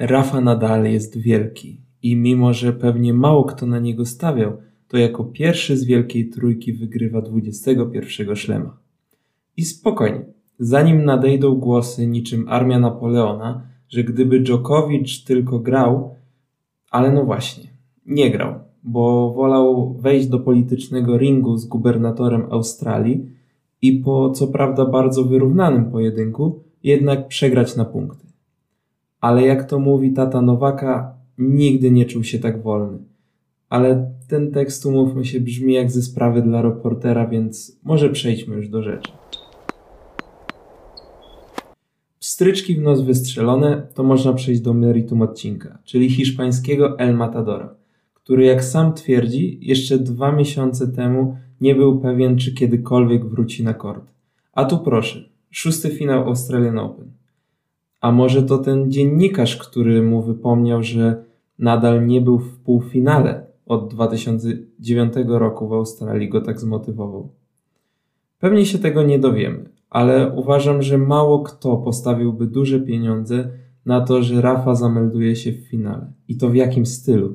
Rafa Nadal jest wielki i mimo, że pewnie mało kto na niego stawiał, to jako pierwszy z wielkiej trójki wygrywa 21 szlema. I spokojnie, zanim nadejdą głosy niczym armia Napoleona, że gdyby Djokovic tylko grał, ale no właśnie, nie grał, bo wolał wejść do politycznego ringu z gubernatorem Australii i po co prawda bardzo wyrównanym pojedynku, jednak przegrać na punkty. Ale jak to mówi tata Nowaka, nigdy nie czuł się tak wolny. Ale ten tekst, umówmy się, brzmi jak ze sprawy dla reportera, więc może przejdźmy już do rzeczy. Pstryczki w nos wystrzelone, to można przejść do meritum odcinka, czyli hiszpańskiego El Matadora, który jak sam twierdzi, jeszcze dwa miesiące temu nie był pewien, czy kiedykolwiek wróci na kort. A tu proszę, szósty finał Australian Open. A może to ten dziennikarz, który mu wypomniał, że nadal nie był w półfinale od 2009 roku w Australii, go tak zmotywował. Pewnie się tego nie dowiemy, ale uważam, że mało kto postawiłby duże pieniądze na to, że Rafa zamelduje się w finale. I to w jakim stylu?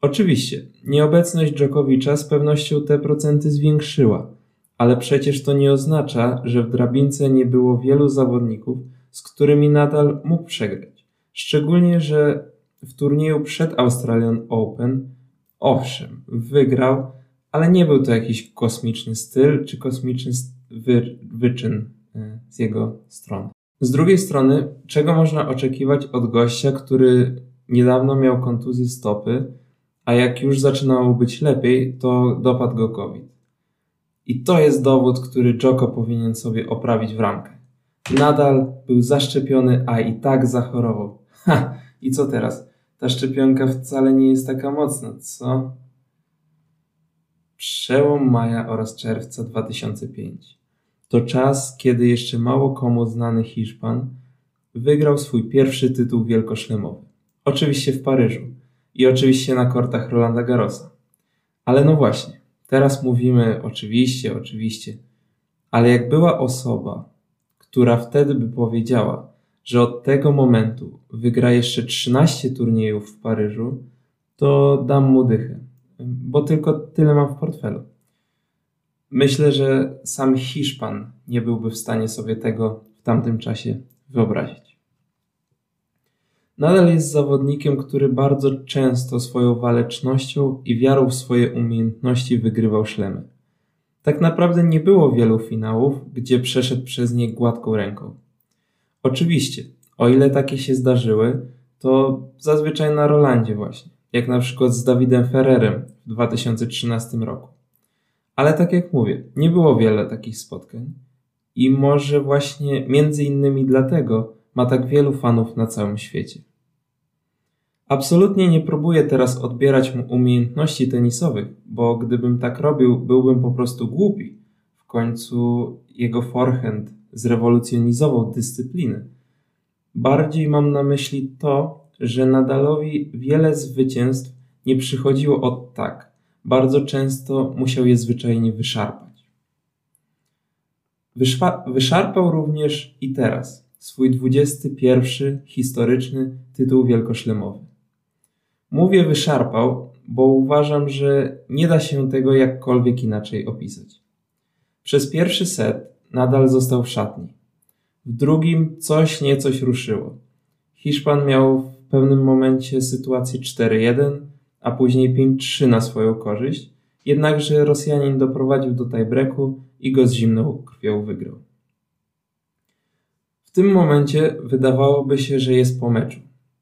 Oczywiście, nieobecność Dżokowicza z pewnością te procenty zwiększyła, ale przecież to nie oznacza, że w drabince nie było wielu zawodników, z którymi nadal mógł przegrać. Szczególnie, że w turnieju przed Australian Open, owszem, wygrał, ale nie był to jakiś kosmiczny styl czy kosmiczny wy wyczyn e, z jego strony. Z drugiej strony, czego można oczekiwać od gościa, który niedawno miał kontuzję stopy, a jak już zaczynało być lepiej, to dopadł go COVID. I to jest dowód, który Joko powinien sobie oprawić w ramkę. Nadal był zaszczepiony, a i tak zachorował. Ha! I co teraz? Ta szczepionka wcale nie jest taka mocna, co? Przełom maja oraz czerwca 2005. To czas, kiedy jeszcze mało komu znany Hiszpan wygrał swój pierwszy tytuł wielkoszlemowy. Oczywiście w Paryżu i oczywiście na kortach Rolanda Garrosa. Ale no właśnie, teraz mówimy oczywiście, oczywiście, ale jak była osoba, która wtedy by powiedziała, że od tego momentu wygra jeszcze 13 turniejów w Paryżu, to dam mu dychę, bo tylko tyle mam w portfelu. Myślę, że sam Hiszpan nie byłby w stanie sobie tego w tamtym czasie wyobrazić. Nadal jest zawodnikiem, który bardzo często swoją walecznością i wiarą w swoje umiejętności wygrywał szlemy. Tak naprawdę nie było wielu finałów, gdzie przeszedł przez nie gładką ręką. Oczywiście, o ile takie się zdarzyły, to zazwyczaj na Rolandzie właśnie, jak na przykład z Dawidem Ferrerem w 2013 roku. Ale tak jak mówię, nie było wiele takich spotkań i może właśnie między innymi dlatego ma tak wielu fanów na całym świecie. Absolutnie nie próbuję teraz odbierać mu umiejętności tenisowych, bo gdybym tak robił, byłbym po prostu głupi. W końcu jego forehand zrewolucjonizował dyscypliny. Bardziej mam na myśli to, że Nadalowi wiele zwycięstw nie przychodziło od tak. Bardzo często musiał je zwyczajnie wyszarpać. Wyszwa- wyszarpał również i teraz swój 21 historyczny tytuł wielkoszlemowy. Mówię wyszarpał, bo uważam, że nie da się tego jakkolwiek inaczej opisać. Przez pierwszy set nadal został w szatni. W drugim coś niecoś ruszyło. Hiszpan miał w pewnym momencie sytuację 4-1, a później 5-3 na swoją korzyść, jednakże Rosjanin doprowadził do tiebreaku i go z zimną krwią wygrał. W tym momencie wydawałoby się, że jest po meczu.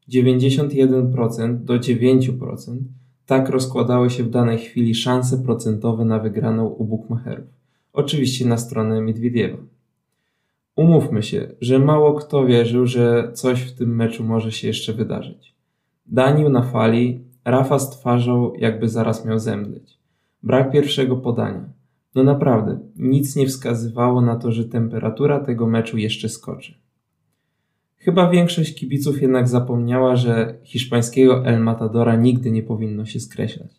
91% do 9% tak rozkładały się w danej chwili szanse procentowe na wygraną u bookmacherów. Oczywiście na stronę Miedwiediewa. Umówmy się, że mało kto wierzył, że coś w tym meczu może się jeszcze wydarzyć. Danił na fali, Rafa z twarzą jakby zaraz miał zemdleć. Brak pierwszego podania. No naprawdę, nic nie wskazywało na to, że temperatura tego meczu jeszcze skoczy. Chyba większość kibiców jednak zapomniała, że hiszpańskiego El Matadora nigdy nie powinno się skreślać.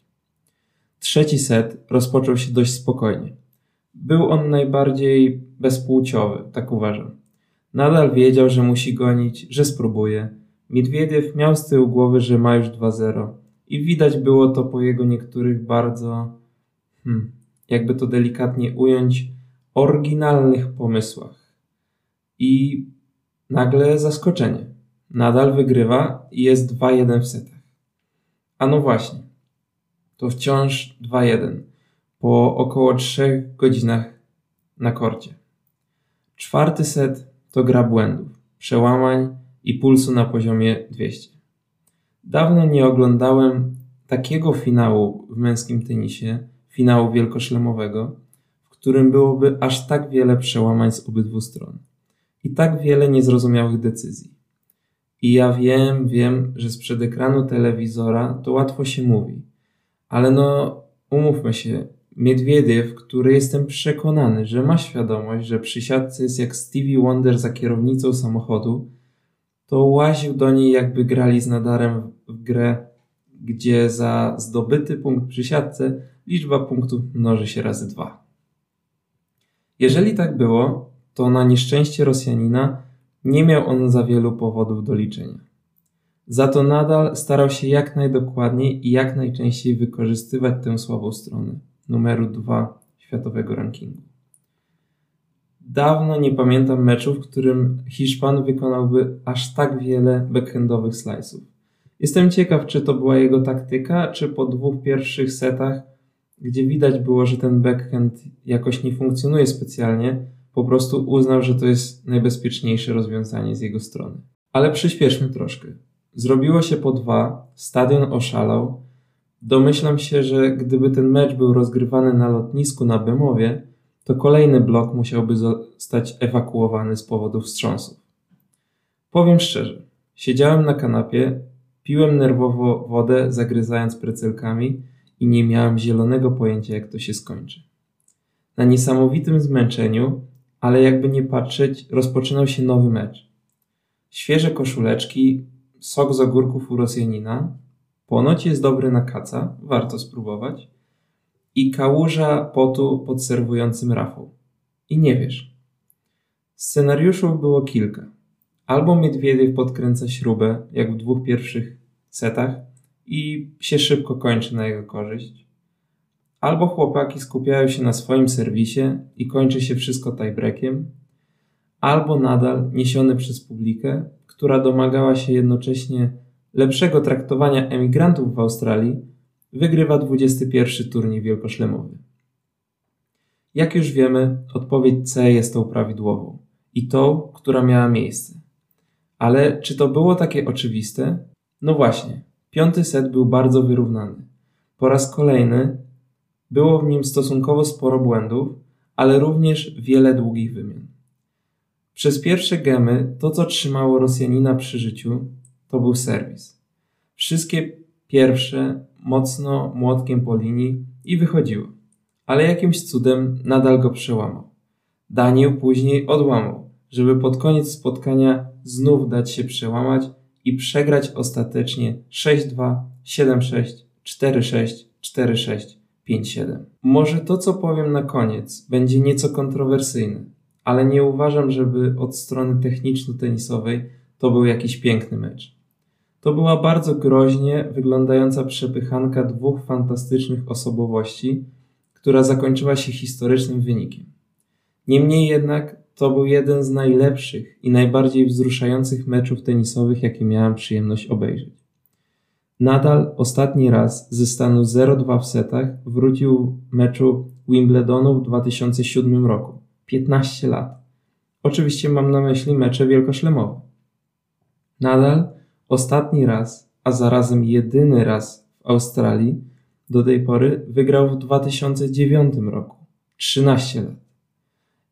Trzeci set rozpoczął się dość spokojnie. Był on najbardziej bezpłciowy, tak uważam. Nadal wiedział, że musi gonić, że spróbuje. Miedwiediew miał z tyłu głowy, że ma już 2-0 i widać było to po jego niektórych bardzo, hmm, jakby to delikatnie ująć, oryginalnych pomysłach. I nagle zaskoczenie. Nadal wygrywa i jest 2-1 w setach. A no właśnie, to wciąż 2-1 po około 3 godzinach na korcie. Czwarty set to gra błędów, przełamań i pulsu na poziomie 200. Dawno nie oglądałem takiego finału w męskim tenisie, finału wielkoszlemowego, w którym byłoby aż tak wiele przełamań z obydwu stron i tak wiele niezrozumiałych decyzji. I ja wiem, wiem, że sprzed ekranu telewizora to łatwo się mówi, ale no umówmy się, Miedwiediew, który jestem przekonany, że ma świadomość, że przy siatce jest jak Stevie Wonder za kierownicą samochodu, to łaził do niej jakby grali z nadarem w grę, gdzie za zdobyty punkt przy siatce liczba punktów mnoży się razy dwa. Jeżeli tak było, to na nieszczęście Rosjanina nie miał on za wielu powodów do liczenia. Za to nadal starał się jak najdokładniej i jak najczęściej wykorzystywać tę słabą stronę numeru 2 światowego rankingu. Dawno nie pamiętam meczu, w którym Hiszpan wykonałby aż tak wiele backhandowych slice'ów. Jestem ciekaw, czy to była jego taktyka, czy po dwóch pierwszych setach, gdzie widać było, że ten backhand jakoś nie funkcjonuje specjalnie, po prostu uznał, że to jest najbezpieczniejsze rozwiązanie z jego strony. Ale przyspieszmy troszkę. Zrobiło się po dwa, stadion oszalał, Domyślam się, że gdyby ten mecz był rozgrywany na lotnisku na Bemowie, to kolejny blok musiałby zostać ewakuowany z powodu wstrząsów. Powiem szczerze, siedziałem na kanapie, piłem nerwowo wodę, zagryzając precelkami i nie miałem zielonego pojęcia, jak to się skończy. Na niesamowitym zmęczeniu, ale jakby nie patrzeć, rozpoczynał się nowy mecz. Świeże koszuleczki, sok z ogórków u Rosjanina, Ponoć jest dobry na kaca, warto spróbować. I kałuża potu pod serwującym rafą. I nie wiesz. Scenariuszów było kilka. Albo Miedwiediew podkręca śrubę, jak w dwóch pierwszych setach, i się szybko kończy na jego korzyść. Albo chłopaki skupiają się na swoim serwisie i kończy się wszystko tiebreakiem, albo nadal niesiony przez publikę, która domagała się jednocześnie lepszego traktowania emigrantów w Australii wygrywa 21 turniej wielkoszlemowy. Jak już wiemy, odpowiedź C jest tą prawidłową i tą, która miała miejsce. Ale czy to było takie oczywiste? No właśnie, piąty set był bardzo wyrównany. Po raz kolejny było w nim stosunkowo sporo błędów, ale również wiele długich wymian. Przez pierwsze gemy to, co trzymało Rosjanina przy życiu, to był serwis. Wszystkie pierwsze mocno młotkiem po linii i wychodziło, ale jakimś cudem nadal go przełamał. Daniel później odłamał, żeby pod koniec spotkania znów dać się przełamać i przegrać ostatecznie 6-2, 7-6, 4-6, 4-6, 5-7. Może to, co powiem na koniec, będzie nieco kontrowersyjne, ale nie uważam, żeby od strony techniczno-tenisowej to był jakiś piękny mecz. To była bardzo groźnie wyglądająca przepychanka dwóch fantastycznych osobowości, która zakończyła się historycznym wynikiem. Niemniej jednak to był jeden z najlepszych i najbardziej wzruszających meczów tenisowych, jakie miałem przyjemność obejrzeć. Nadal ostatni raz ze stanu 0-2 w setach wrócił w meczu Wimbledonu w 2007 roku. 15 lat. Oczywiście mam na myśli mecze wielkoszlemowe. Nadal Ostatni raz, a zarazem jedyny raz w Australii do tej pory wygrał w 2009 roku 13 lat.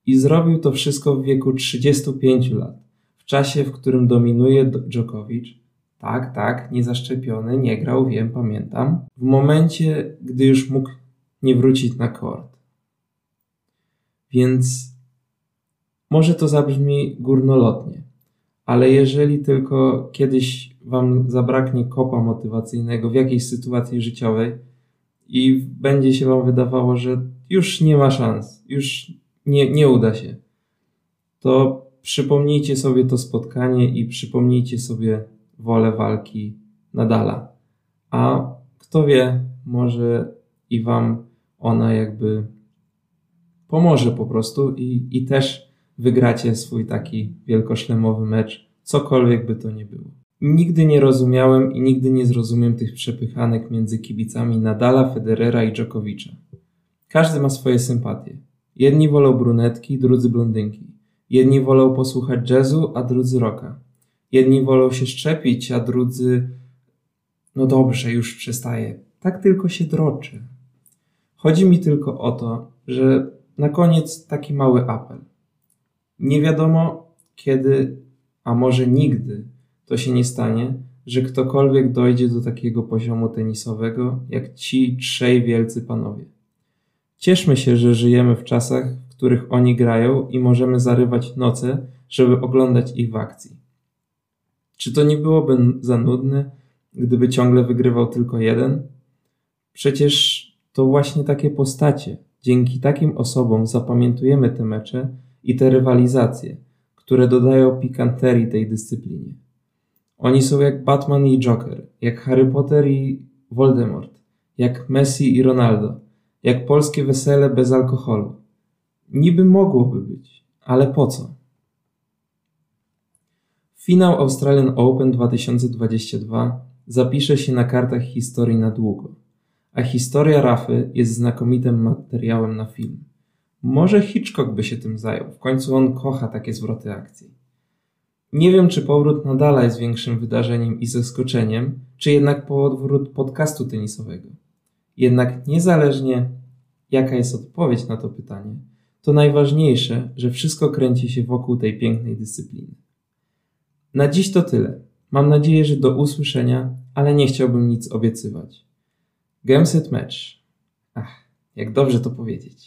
I zrobił to wszystko w wieku 35 lat, w czasie, w którym dominuje Djokovic. Tak, tak, niezaszczepiony, nie grał, wiem, pamiętam. W momencie, gdy już mógł nie wrócić na kort. Więc może to zabrzmi górnolotnie, ale jeżeli tylko kiedyś Wam zabraknie kopa motywacyjnego w jakiejś sytuacji życiowej i będzie się Wam wydawało, że już nie ma szans, już nie, nie uda się, to przypomnijcie sobie to spotkanie i przypomnijcie sobie wolę walki Nadala. A kto wie, może i Wam ona jakby pomoże po prostu i, i też wygracie swój taki wielkoszlemowy mecz, cokolwiek by to nie było. Nigdy nie rozumiałem i nigdy nie zrozumiem tych przepychanek między kibicami Nadala, Federera i Dżokowicza. Każdy ma swoje sympatie. Jedni wolą brunetki, drudzy blondynki. Jedni wolą posłuchać jazzu, a drudzy rocka. Jedni wolą się szczepić, a drudzy... No dobrze, już przestaję. Tak tylko się droczy. Chodzi mi tylko o to, że na koniec taki mały apel. Nie wiadomo kiedy, a może nigdy to się nie stanie, że ktokolwiek dojdzie do takiego poziomu tenisowego jak ci trzej wielcy panowie. Cieszmy się, że żyjemy w czasach, w których oni grają i możemy zarywać noce, żeby oglądać ich w akcji. Czy to nie byłoby za nudne, gdyby ciągle wygrywał tylko jeden? Przecież to właśnie takie postacie, dzięki takim osobom zapamiętujemy te mecze i te rywalizacje, które dodają pikanterii tej dyscyplinie. Oni są jak Batman i Joker, jak Harry Potter i Voldemort, jak Messi i Ronaldo, jak polskie wesele bez alkoholu. Niby mogłoby być, ale po co? Finał Australian Open 2022 zapisze się na kartach historii na długo, a historia Rafy jest znakomitym materiałem na film. Może Hitchcock by się tym zajął, w końcu on kocha takie zwroty akcji. Nie wiem, czy powrót Nadala jest większym wydarzeniem i zaskoczeniem, czy jednak powrót podcastu tenisowego. Jednak niezależnie jaka jest odpowiedź na to pytanie, to najważniejsze, że wszystko kręci się wokół tej pięknej dyscypliny. Na dziś to tyle. Mam nadzieję, że do usłyszenia, ale nie chciałbym nic obiecywać. Gameset Match. Ach, jak dobrze to powiedzieć.